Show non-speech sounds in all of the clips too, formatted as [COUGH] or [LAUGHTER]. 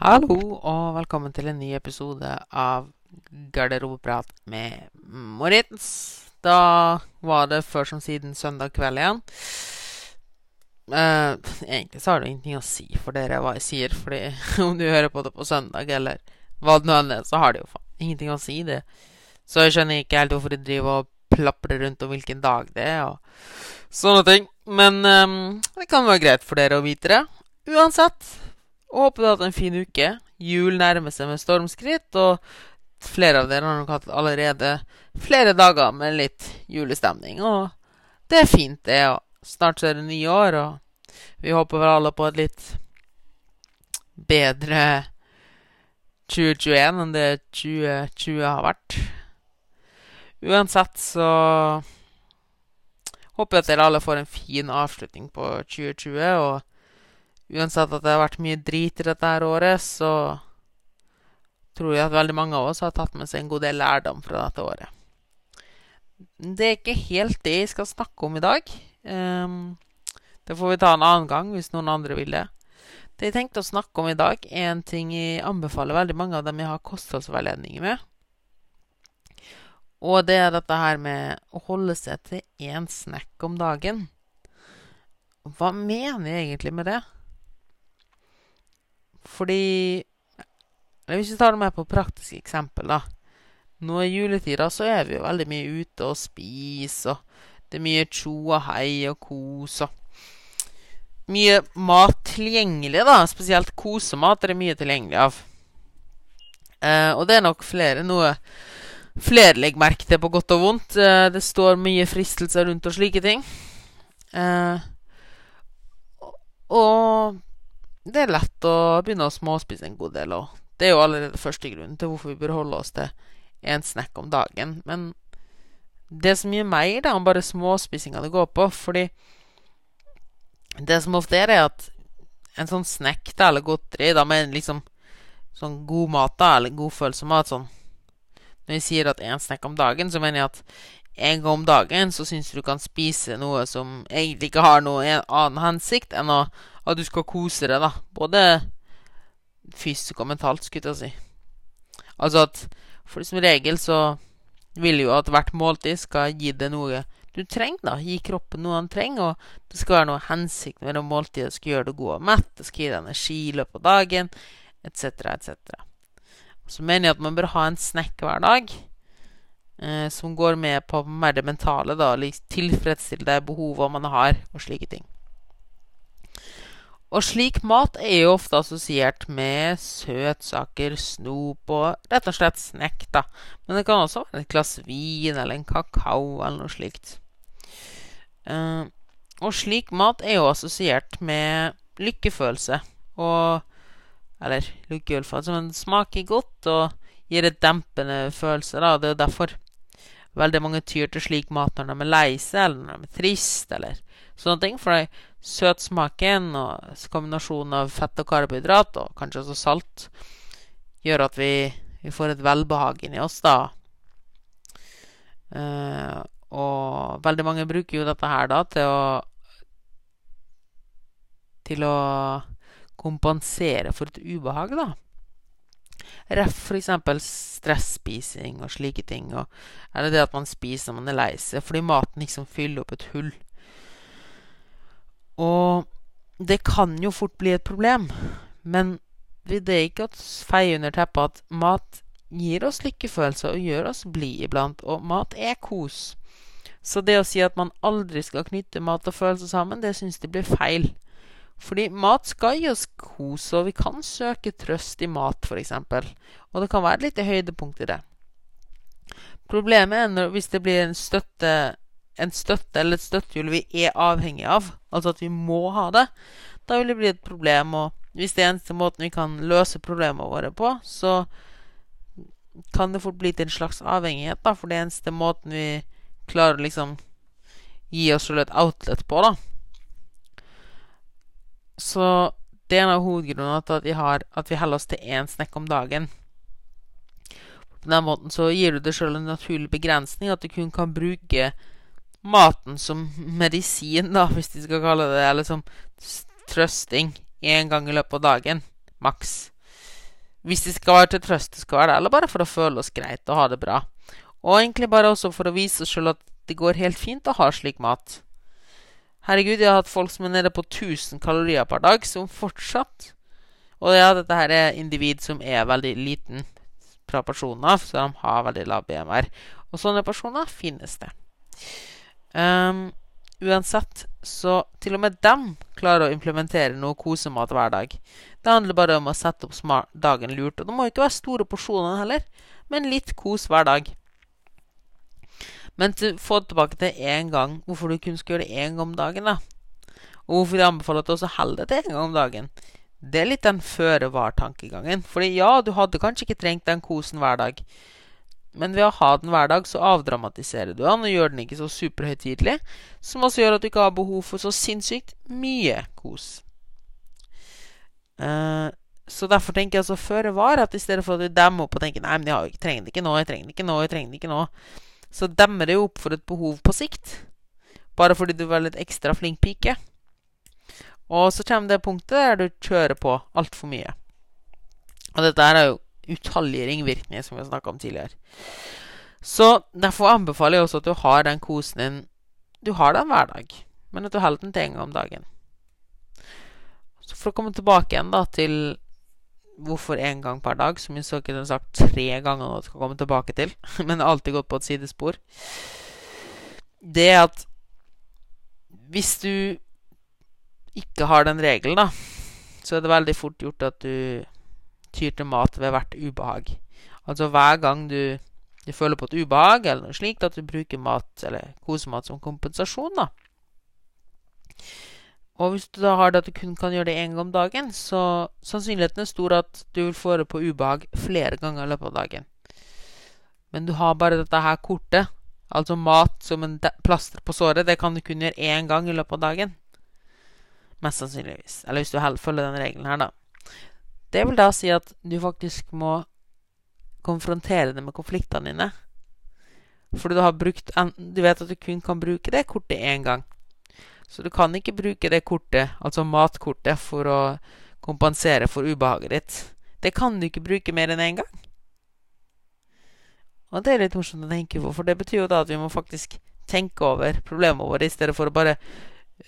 Hallo, og velkommen til en ny episode av Garderobeprat med Moritz. Da var det før som siden søndag kveld igjen. Eh, egentlig så har det ingenting å si for dere hva jeg sier, fordi [LAUGHS] om du hører på det på søndag, eller hva det nå enn er, så har det jo faen ingenting å si, det. Så jeg skjønner ikke helt hvorfor de driver og plaprer rundt om hvilken dag det er, og sånne ting. Men eh, det kan være greit for dere å vite det. Uansett. Og håper du har hatt en fin uke. Jul nærmer seg med stormskritt, og flere av dere har nok hatt allerede flere dager med litt julestemning. Og det er fint, det. Og snart så er det nye år, og vi håper vel alle på et litt bedre 2021 enn det 2020 har vært. Uansett så håper jeg at dere alle får en fin avslutning på 2020. og Uansett at det har vært mye drit i dette her året, så tror jeg at veldig mange av oss har tatt med seg en god del lærdom fra dette året. Det er ikke helt det jeg skal snakke om i dag. Um, det får vi ta en annen gang hvis noen andre vil det. Det jeg tenkte å snakke om i dag, er en ting jeg anbefaler veldig mange av dem jeg har kostholdsveiledninger med. Og det er dette her med å holde seg til én snack om dagen. Hva mener jeg egentlig med det? Fordi Hvis vi tar det med på praktiske eksempel, da. Nå i juletida så er vi jo veldig mye ute og spiser, og det er mye tjo og hei og kos og Mye mat tilgjengelig, da. Spesielt kosemat er det mye tilgjengelig av. Eh, og det er nok flere noe flere legger merke til på godt og vondt. Eh, det står mye fristelser rundt og slike ting. Eh, og det er lett å begynne å småspise en god del. òg. det er jo allerede første grunnen til hvorfor vi bør holde oss til én snack om dagen. Men det er så mye mer da enn bare småspisinga det går på. Fordi det som ofte er, er at en sånn snack da, eller godteri da med liksom sånn god mat da, eller godfølelse mat sånn Når jeg sier at én snack om dagen, så mener jeg at en gang om dagen så syns du du kan spise noe som egentlig ikke har noen annen hensikt enn å at du skal kose deg, da. Både fysisk og mentalt, skulle jeg si. Altså at For som regel så vil jo at hvert måltid skal gi deg noe du trenger, da. Gi kroppen noe han trenger, og det skal være noe hensikt det måltidet. Det skal gjøre deg god og mett, det skal gi deg energi i løpet av dagen, etc., etc. Så mener jeg at man bør ha en snack hver dag. Eh, som går med på mer det mentale, da. Tilfredsstille de behovene man har, og slike ting. Og slik mat er jo ofte assosiert med søtsaker, snop og rett og slett snack, da. Men det kan også være et glass vin eller en kakao eller noe slikt. Uh, og slik mat er jo assosiert med lykkefølelse og Eller lykkefølelse, men smaker godt og gir et dempende følelse, da. Det er jo derfor veldig mange tyr til slik mat når de er lei seg, eller når de er trist, eller sånne ting. For søtsmaken og kombinasjonen av fett og karbohydrat, og kanskje også salt, gjør at vi, vi får et velbehag inni oss, da. Uh, og veldig mange bruker jo dette her da til å Til å kompensere for et ubehag, da. Ref f.eks. stresspising og slike ting. Og, eller det at man spiser når man er lei seg fordi maten liksom fyller opp et hull. Og det kan jo fort bli et problem. Men det er ikke å feie under teppet at mat gir oss lykkefølelse og gjør oss blide iblant. Og mat er kos. Så det å si at man aldri skal knytte mat og følelser sammen, det syns de blir feil. Fordi mat skal gi oss kos, og vi kan søke trøst i mat, f.eks. Og det kan være litt høydepunkt i det. Problemet er når, hvis det blir en støtte en støtte eller et støttehjul vi er avhengig av, altså at vi må ha det, da vil det bli et problem. Og hvis det er eneste måten vi kan løse problemene våre på, så kan det fort bli til en slags avhengighet, da, for det er eneste måten vi klarer å liksom gi oss selv et outlet på, da. Så det er en av hovedgrunnene til at vi, har, at vi holder oss til én snekk om dagen. På den måten så gir du deg sjøl en naturlig begrensning, at du kun kan bruke maten som medisin, da, hvis de skal kalle det eller som trøsting én gang i løpet av dagen. Maks. Hvis det skal være til trøst, det skal være det, eller bare for å føle oss greit og ha det bra. Og egentlig bare også for å vise oss sjøl at det går helt fint å ha slik mat. Herregud, jeg har hatt folk som er nede på 1000 kalorier per dag, som fortsatt Og ja, dette her er individ som er veldig liten fra personer, så de har veldig lav BMR. Og sånne personer finnes det. Um, uansett, så til og med dem klarer å implementere noe kosemat hver dag. Det handler bare om å sette opp dagen lurt. Og det må ikke være store porsjoner heller, men litt kos hver dag. Men til, få tilbake til én gang. Hvorfor du kun skal gjøre det én gang om dagen, da? Og hvorfor de anbefaler at du også holder det til én gang om dagen. Det er litt den føre var-tankegangen. Fordi ja, du hadde kanskje ikke trengt den kosen hver dag. Men ved å ha den hver dag, så avdramatiserer du den og gjør den ikke så superhøytidelig. Som også gjør at du ikke har behov for så sinnssykt mye kos. Uh, så derfor tenker jeg altså føre var at i stedet for at du demmer opp og tenker Nei, men jeg trenger det ikke nå, jeg trenger det ikke nå, jeg trenger det ikke nå, så demmer det jo opp for et behov på sikt. Bare fordi du er litt ekstra flink pike. Og så kommer det punktet der du kjører på altfor mye. Og dette her er jo utallige ringvirkninger, som vi har snakka om tidligere. Så derfor anbefaler jeg også at du har den kosen din Du har den hver dag, men at du holder den til en gang om dagen. Så for å komme tilbake igjen da til hvorfor én gang per dag, som jeg så ikke sagt tre ganger nå skal komme tilbake til, [LAUGHS] men alltid gått på et sidespor, det at hvis du ikke har den regelen, da, så er det veldig fort gjort at du tyr til mat ved hvert ubehag. Altså hver gang du, du føler på et ubehag eller noe slikt, at du bruker mat eller kosemat som kompensasjon, da. Og hvis du da har det at du kun kan gjøre det én gang om dagen, så sannsynligheten er stor at du vil få det på ubehag flere ganger i løpet av dagen. Men du har bare dette her kortet, altså mat som en plaster på såret, det kan du kun gjøre én gang i løpet av dagen. Mest sannsynligvis. Eller hvis du følger den regelen her, da. Det vil da si at du faktisk må konfrontere det med konfliktene dine. Fordi du har brukt Du vet at du kun kan bruke det kortet én gang. Så du kan ikke bruke det kortet, altså matkortet, for å kompensere for ubehaget ditt. Det kan du ikke bruke mer enn én gang. Og det er litt morsomt å tenke på, for det betyr jo da at vi må faktisk tenke over problemet vårt i stedet for å bare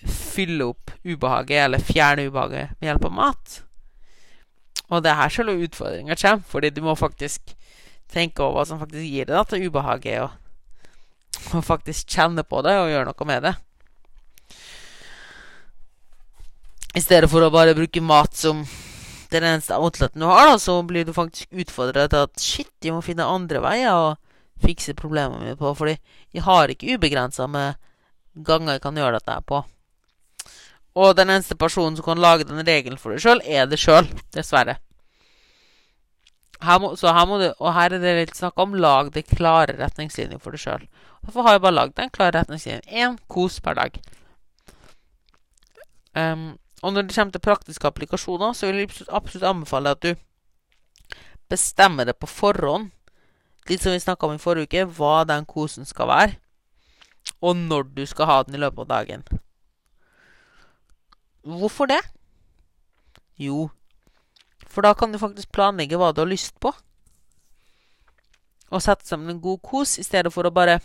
fylle opp ubehaget eller fjerne ubehaget med hjelp av mat. Og det er her selve utfordringa kommer, fordi du må faktisk tenke over hva som faktisk gir deg dette ubehaget, og, og faktisk kjenne på det og gjøre noe med det. I stedet for å bare bruke mat som den eneste outleten du har, da, så blir du faktisk utfordra til at shit, jeg må finne andre veier å fikse problemene mine på, fordi jeg har ikke ubegrensa med ganger jeg kan gjøre dette på. Og den eneste personen som kan lage den regelen for deg sjøl, er det sjøl. Dessverre. Her må, så her må du, og her er det litt snakk om lag det klare retningslinjer for deg sjøl. Derfor har jeg bare lagd den klare retningslinjen. Én kos per dag. Um, og når det kommer til praktiske applikasjoner, så vil jeg absolutt anbefale at du bestemmer det på forhånd. Litt som vi snakka om i forrige uke, hva den kosen skal være. Og når du skal ha den i løpet av dagen. Hvorfor det? Jo, for da kan du faktisk planlegge hva du har lyst på. Og sette sammen en god kos, i stedet for å bare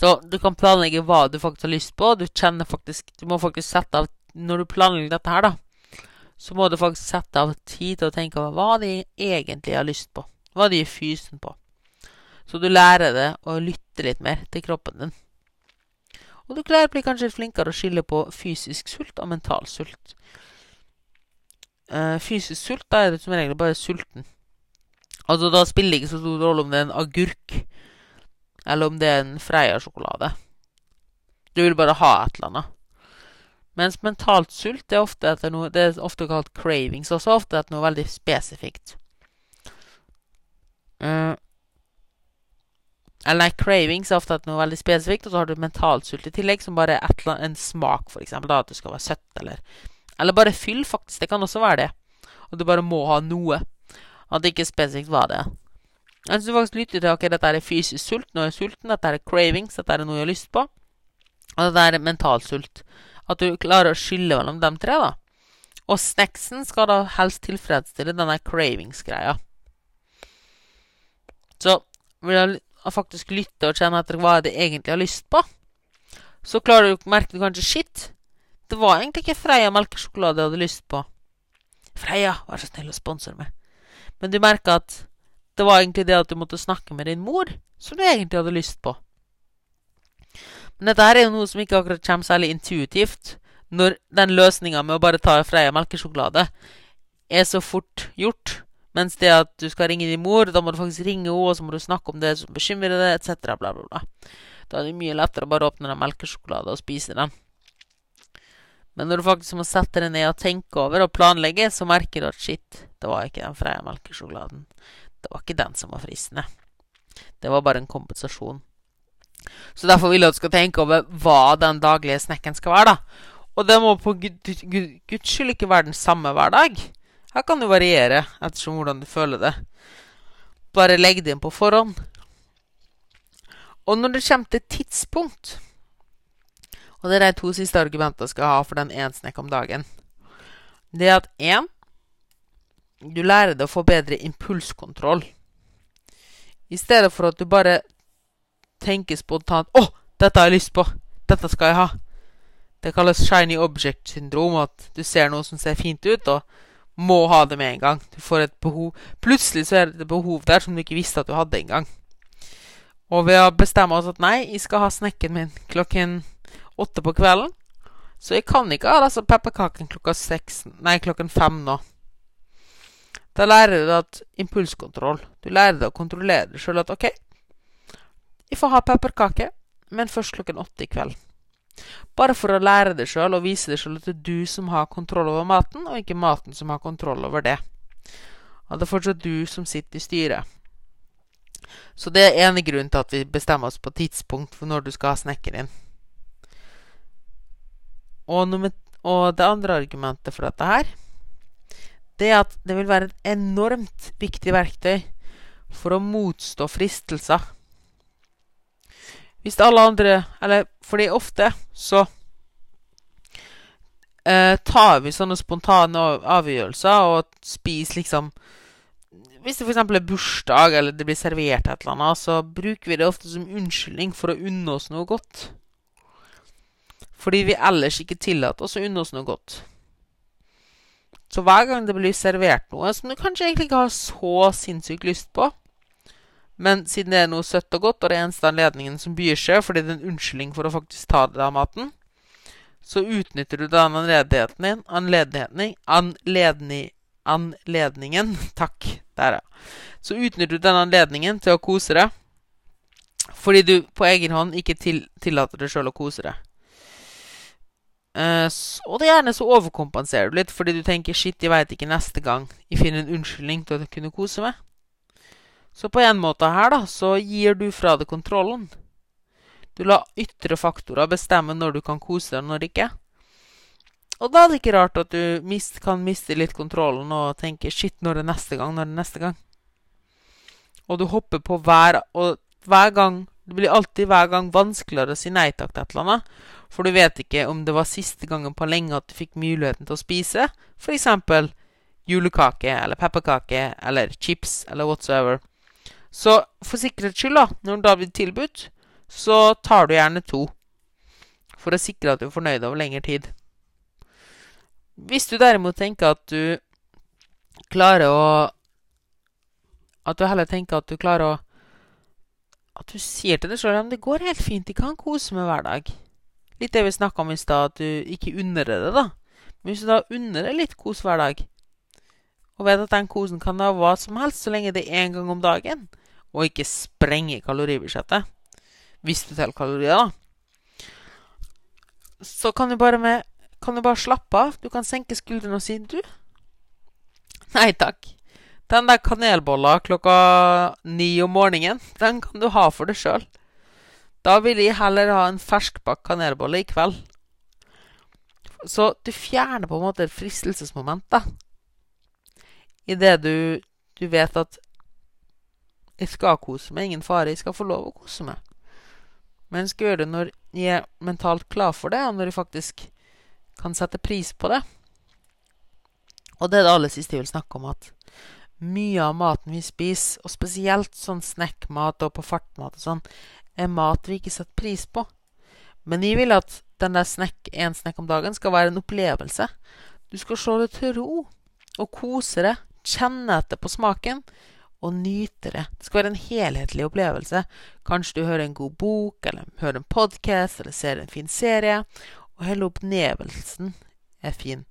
Så du kan planlegge hva du faktisk har lyst på. Du faktisk Du må faktisk sette av Når du planlegger dette her, da, så må du faktisk sette av tid til å tenke over hva de egentlig har lyst på. Hva de er fysen på. Så du lærer det å lytte litt mer til kroppen din. Og du klarer blir kanskje flinkere å skille på fysisk sult og mental sult. Uh, fysisk sult, da er du som regel bare sulten. Altså, da spiller det ikke så stor rolle om det er en agurk, eller om det er en Freia-sjokolade. Du vil bare ha et eller annet. Mens mentalt sult er ofte etter noe Det er ofte kalt cravings, også ofte etter noe veldig spesifikt. Uh, eller nei, cravings er ofte noe veldig spesifikt, og så har du mentalt sult i tillegg, som bare er eller, en smak, for da, at det skal være søtt, eller Eller bare fyll, faktisk. Det kan også være det. Og du bare må ha noe. At det ikke spesifikt var det. Hvis du faktisk lytter til ok, dette er fysisk sult, nå er jeg sulten, dette er cravings, dette er noe jeg har lyst på, og dette er mentalsult. At du klarer å skille mellom de tre, da. Og snacksen skal da helst tilfredsstille denne cravings-greia. Så vil jeg faktisk lytte og kjenne etter hva jeg egentlig har lyst på, så klarer du, merker du kanskje shit. Det var egentlig ikke Freia melkesjokolade jeg hadde lyst på. Freia, vær så snill å sponse meg. Men du merker at det var egentlig det at du måtte snakke med din mor, som du egentlig hadde lyst på. Men dette her er jo noe som ikke akkurat kommer særlig intuitivt, når den løsninga med å bare ta Freia melkesjokolade er så fort gjort. Mens det at du skal ringe din mor, da må du faktisk ringe henne, og så må du snakke om det som bekymrer deg, etc., bla, bla, bla. Da er det mye lettere å bare åpne den melkesjokolade og spise den. Men når du faktisk må sette deg ned og tenke over og planlegge, så merker du at shit, det var ikke den Freia melkesjokoladen. Det var ikke den som var fristende. Det var bare en kompensasjon. Så derfor vil jeg at du skal tenke over hva den daglige snekken skal være, da. Og det må på guds skyld ikke være den samme hver dag. Her kan det variere ettersom hvordan du føler det. Bare legg det inn på forhånd. Og når det kommer til tidspunkt Og det er de to siste argumentene jeg skal ha for den én snekk om dagen. Det er at én Du lærer deg å få bedre impulskontroll. I stedet for at du bare tenker spontant 'Å, dette har jeg lyst på! Dette skal jeg ha!' Det kalles shiny object-syndrom. At du ser noe som ser fint ut, og må ha det med en gang. Du får et behov Plutselig så er det et behov der som du ikke visste at du hadde engang. Og ved å bestemme oss at nei, jeg skal ha snekken min klokken åtte på kvelden, så jeg kan ikke ha altså pepperkaken klokka seks Nei, klokken fem nå. Da lærer du at impulskontroll. Du lærer deg å kontrollere deg sjøl at OK, jeg får ha pepperkake, men først klokken åtte i kveld. Bare for å lære det sjøl og vise det sjøl at det er du som har kontroll over maten, og ikke maten som har kontroll over det. Og det er fortsatt du som sitter i styret. Så det er ene grunnen til at vi bestemmer oss på tidspunkt for når du skal ha snekker inn. Og, nummer, og det andre argumentet for dette her, det er at det vil være et enormt viktig verktøy for å motstå fristelser. Hvis alle andre Eller fordi ofte så eh, tar vi sånne spontane avgjørelser og spiser liksom Hvis det f.eks. er bursdag eller det blir servert et eller annet, så bruker vi det ofte som unnskyldning for å unne oss noe godt. Fordi vi ellers ikke tillater oss å unne oss noe godt. Så hver gang det blir servert noe som du kanskje egentlig ikke har så sinnssykt lyst på, men siden det er noe søtt og godt, og det er eneste anledningen som byr seg fordi det er en unnskyldning for å faktisk ta det av maten, så utnytter du den anledningen din Anledning, Anledningen Takk. Der, ja. Så utnytter du den anledningen til å kose deg. Fordi du på egen hånd ikke til, tillater deg sjøl å kose deg. Uh, og det er gjerne så overkompenserer du litt fordi du tenker 'shit, jeg veit ikke neste gang jeg finner en unnskyldning til å kunne kose meg'. Så på en måte her, da, så gir du fra deg kontrollen. Du lar ytre faktorer bestemme når du kan kose deg, og når ikke. Og da er det ikke rart at du mist, kan miste litt kontrollen og tenke 'shit, når det er neste gang', når det er neste gang? Og du hopper på hver Og hver gang Det blir alltid hver gang vanskeligere å si nei takk til et eller annet. For du vet ikke om det var siste gangen på lenge at du fikk muligheten til å spise f.eks. julekake eller pepperkake eller chips eller whatsoever. Så for sikkerhets skyld, da, når da blir tilbudt, så tar du gjerne to. For å sikre at du er fornøyd over lengre tid. Hvis du derimot tenker at du klarer å At du heller tenker at du klarer å At du sier til deg sjøl at det går helt fint, jeg kan kose meg hver dag. Litt det vi snakka om i stad, at du ikke unner det, da. Men hvis du da unner deg litt kos hver dag, og vet at den kosen kan ha hva som helst så lenge det er én gang om dagen, og ikke sprenge kaloribudsjettet. Hvis du teller kalorier, da. Så kan du bare med Kan du bare slappe av. Du kan senke skuldrene og si du Nei takk. Den der kanelbolla klokka ni om morgenen, den kan du ha for deg sjøl. Da vil jeg heller ha en ferskbakt kanelbolle i kveld. Så du fjerner på en måte fristelsesmomentet. Idet du, du vet at jeg skal kose meg, ingen fare. Jeg skal få lov å kose meg. Men jeg skal gjøre det når jeg er mentalt klar for det, og når jeg faktisk kan sette pris på det. Og det er det aller siste jeg vil snakke om, at mye av maten vi spiser, og spesielt sånn snackmat og på fartmat og sånn, er mat vi ikke setter pris på. Men jeg vil at den der snack, én snack om dagen skal være en opplevelse. Du skal slå deg til ro og kose deg, kjenne etter på smaken og nyte det. Det skal være en helhetlig opplevelse. Kanskje du hører en god bok, eller hører en podkast, eller ser en fin serie. Og hele opplevelsen er fin.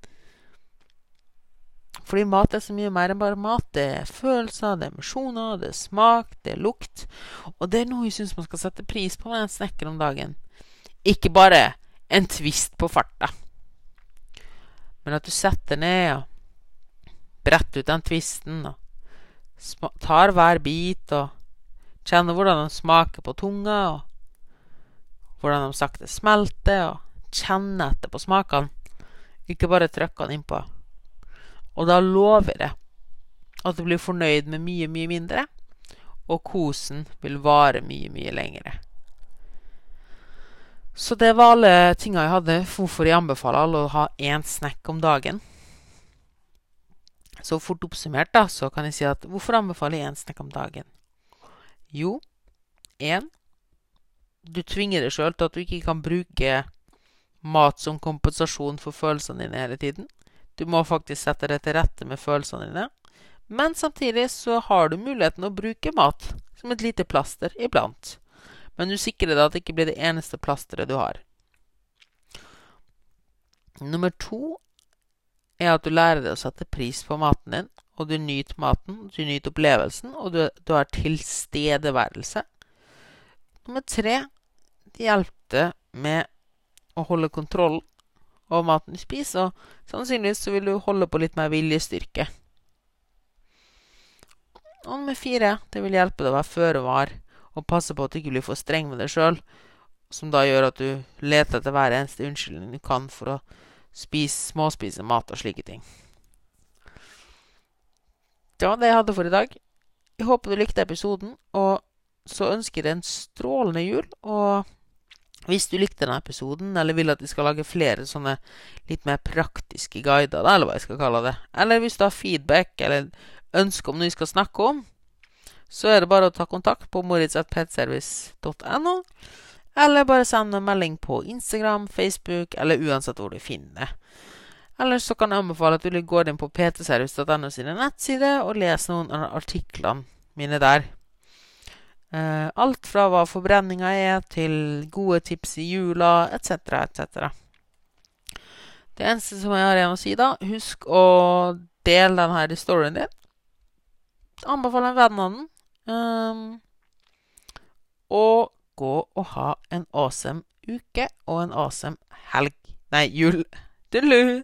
Fordi mat er så mye mer enn bare mat. Det er følelser, det er emosjoner, det er smak, det er lukt. Og det er noe jeg syns man skal sette pris på med en snekker om dagen. Ikke bare en twist på farta, men at du setter ned og bretter ut den twisten og tar hver bit og kjenner hvordan de smaker på tunga, og hvordan de sakte smelter, og kjenner etter på smakene. Ikke bare trykker den innpå. Og da lover jeg at du blir fornøyd med mye, mye mindre, og kosen vil vare mye, mye lengre. Så det var alle tinga jeg hadde hvorfor jeg anbefaler alle å ha én snack om dagen. Så fort oppsummert da, så kan jeg si at hvorfor anbefaler jeg én snekk om dagen? Jo, én Du tvinger deg sjøl til at du ikke kan bruke mat som kompensasjon for følelsene dine hele tiden. Du må faktisk sette deg til rette med følelsene dine. Men samtidig så har du muligheten å bruke mat som et lite plaster iblant. Men du sikrer deg at det ikke blir det eneste plasteret du har. Nummer to er at du lærer deg å sette pris på maten din, og du nyter maten, du nyter opplevelsen, og du, du har tilstedeværelse. Nummer tre det hjelper med å holde kontroll over maten du spiser, og sannsynligvis så vil du holde på litt mer viljestyrke. Og nummer fire, det vil hjelpe deg å være føre var og passe på at du ikke blir for streng med deg sjøl, som da gjør at du leter etter hver eneste unnskyldning du kan for å spise, småspise mat og slike ting. Det var det jeg hadde for i dag. Jeg håper du likte episoden, og så ønsker jeg deg en strålende jul. og hvis du likte denne episoden, eller vil at vi skal lage flere sånne litt mer praktiske guider, eller hva jeg skal kalle det, eller hvis du har feedback eller ønsker om noe vi skal snakke om, så er det bare å ta kontakt på moritz.petservice.no, eller bare send en melding på Instagram, Facebook, eller uansett hvor du finner det. Ellers så kan jeg anbefale at du går inn på ptservice.no sine nettsider og leser noen av artiklene mine der. Uh, alt fra hva forbrenninga er, til gode tips i jula, etc., etc. Det eneste som jeg har igjen å si, da, husk å dele denne storyen din. Anbefale en venn av den. Um, og gå og ha en awesome uke og en awesome helg. Nei, jul. Tudelu!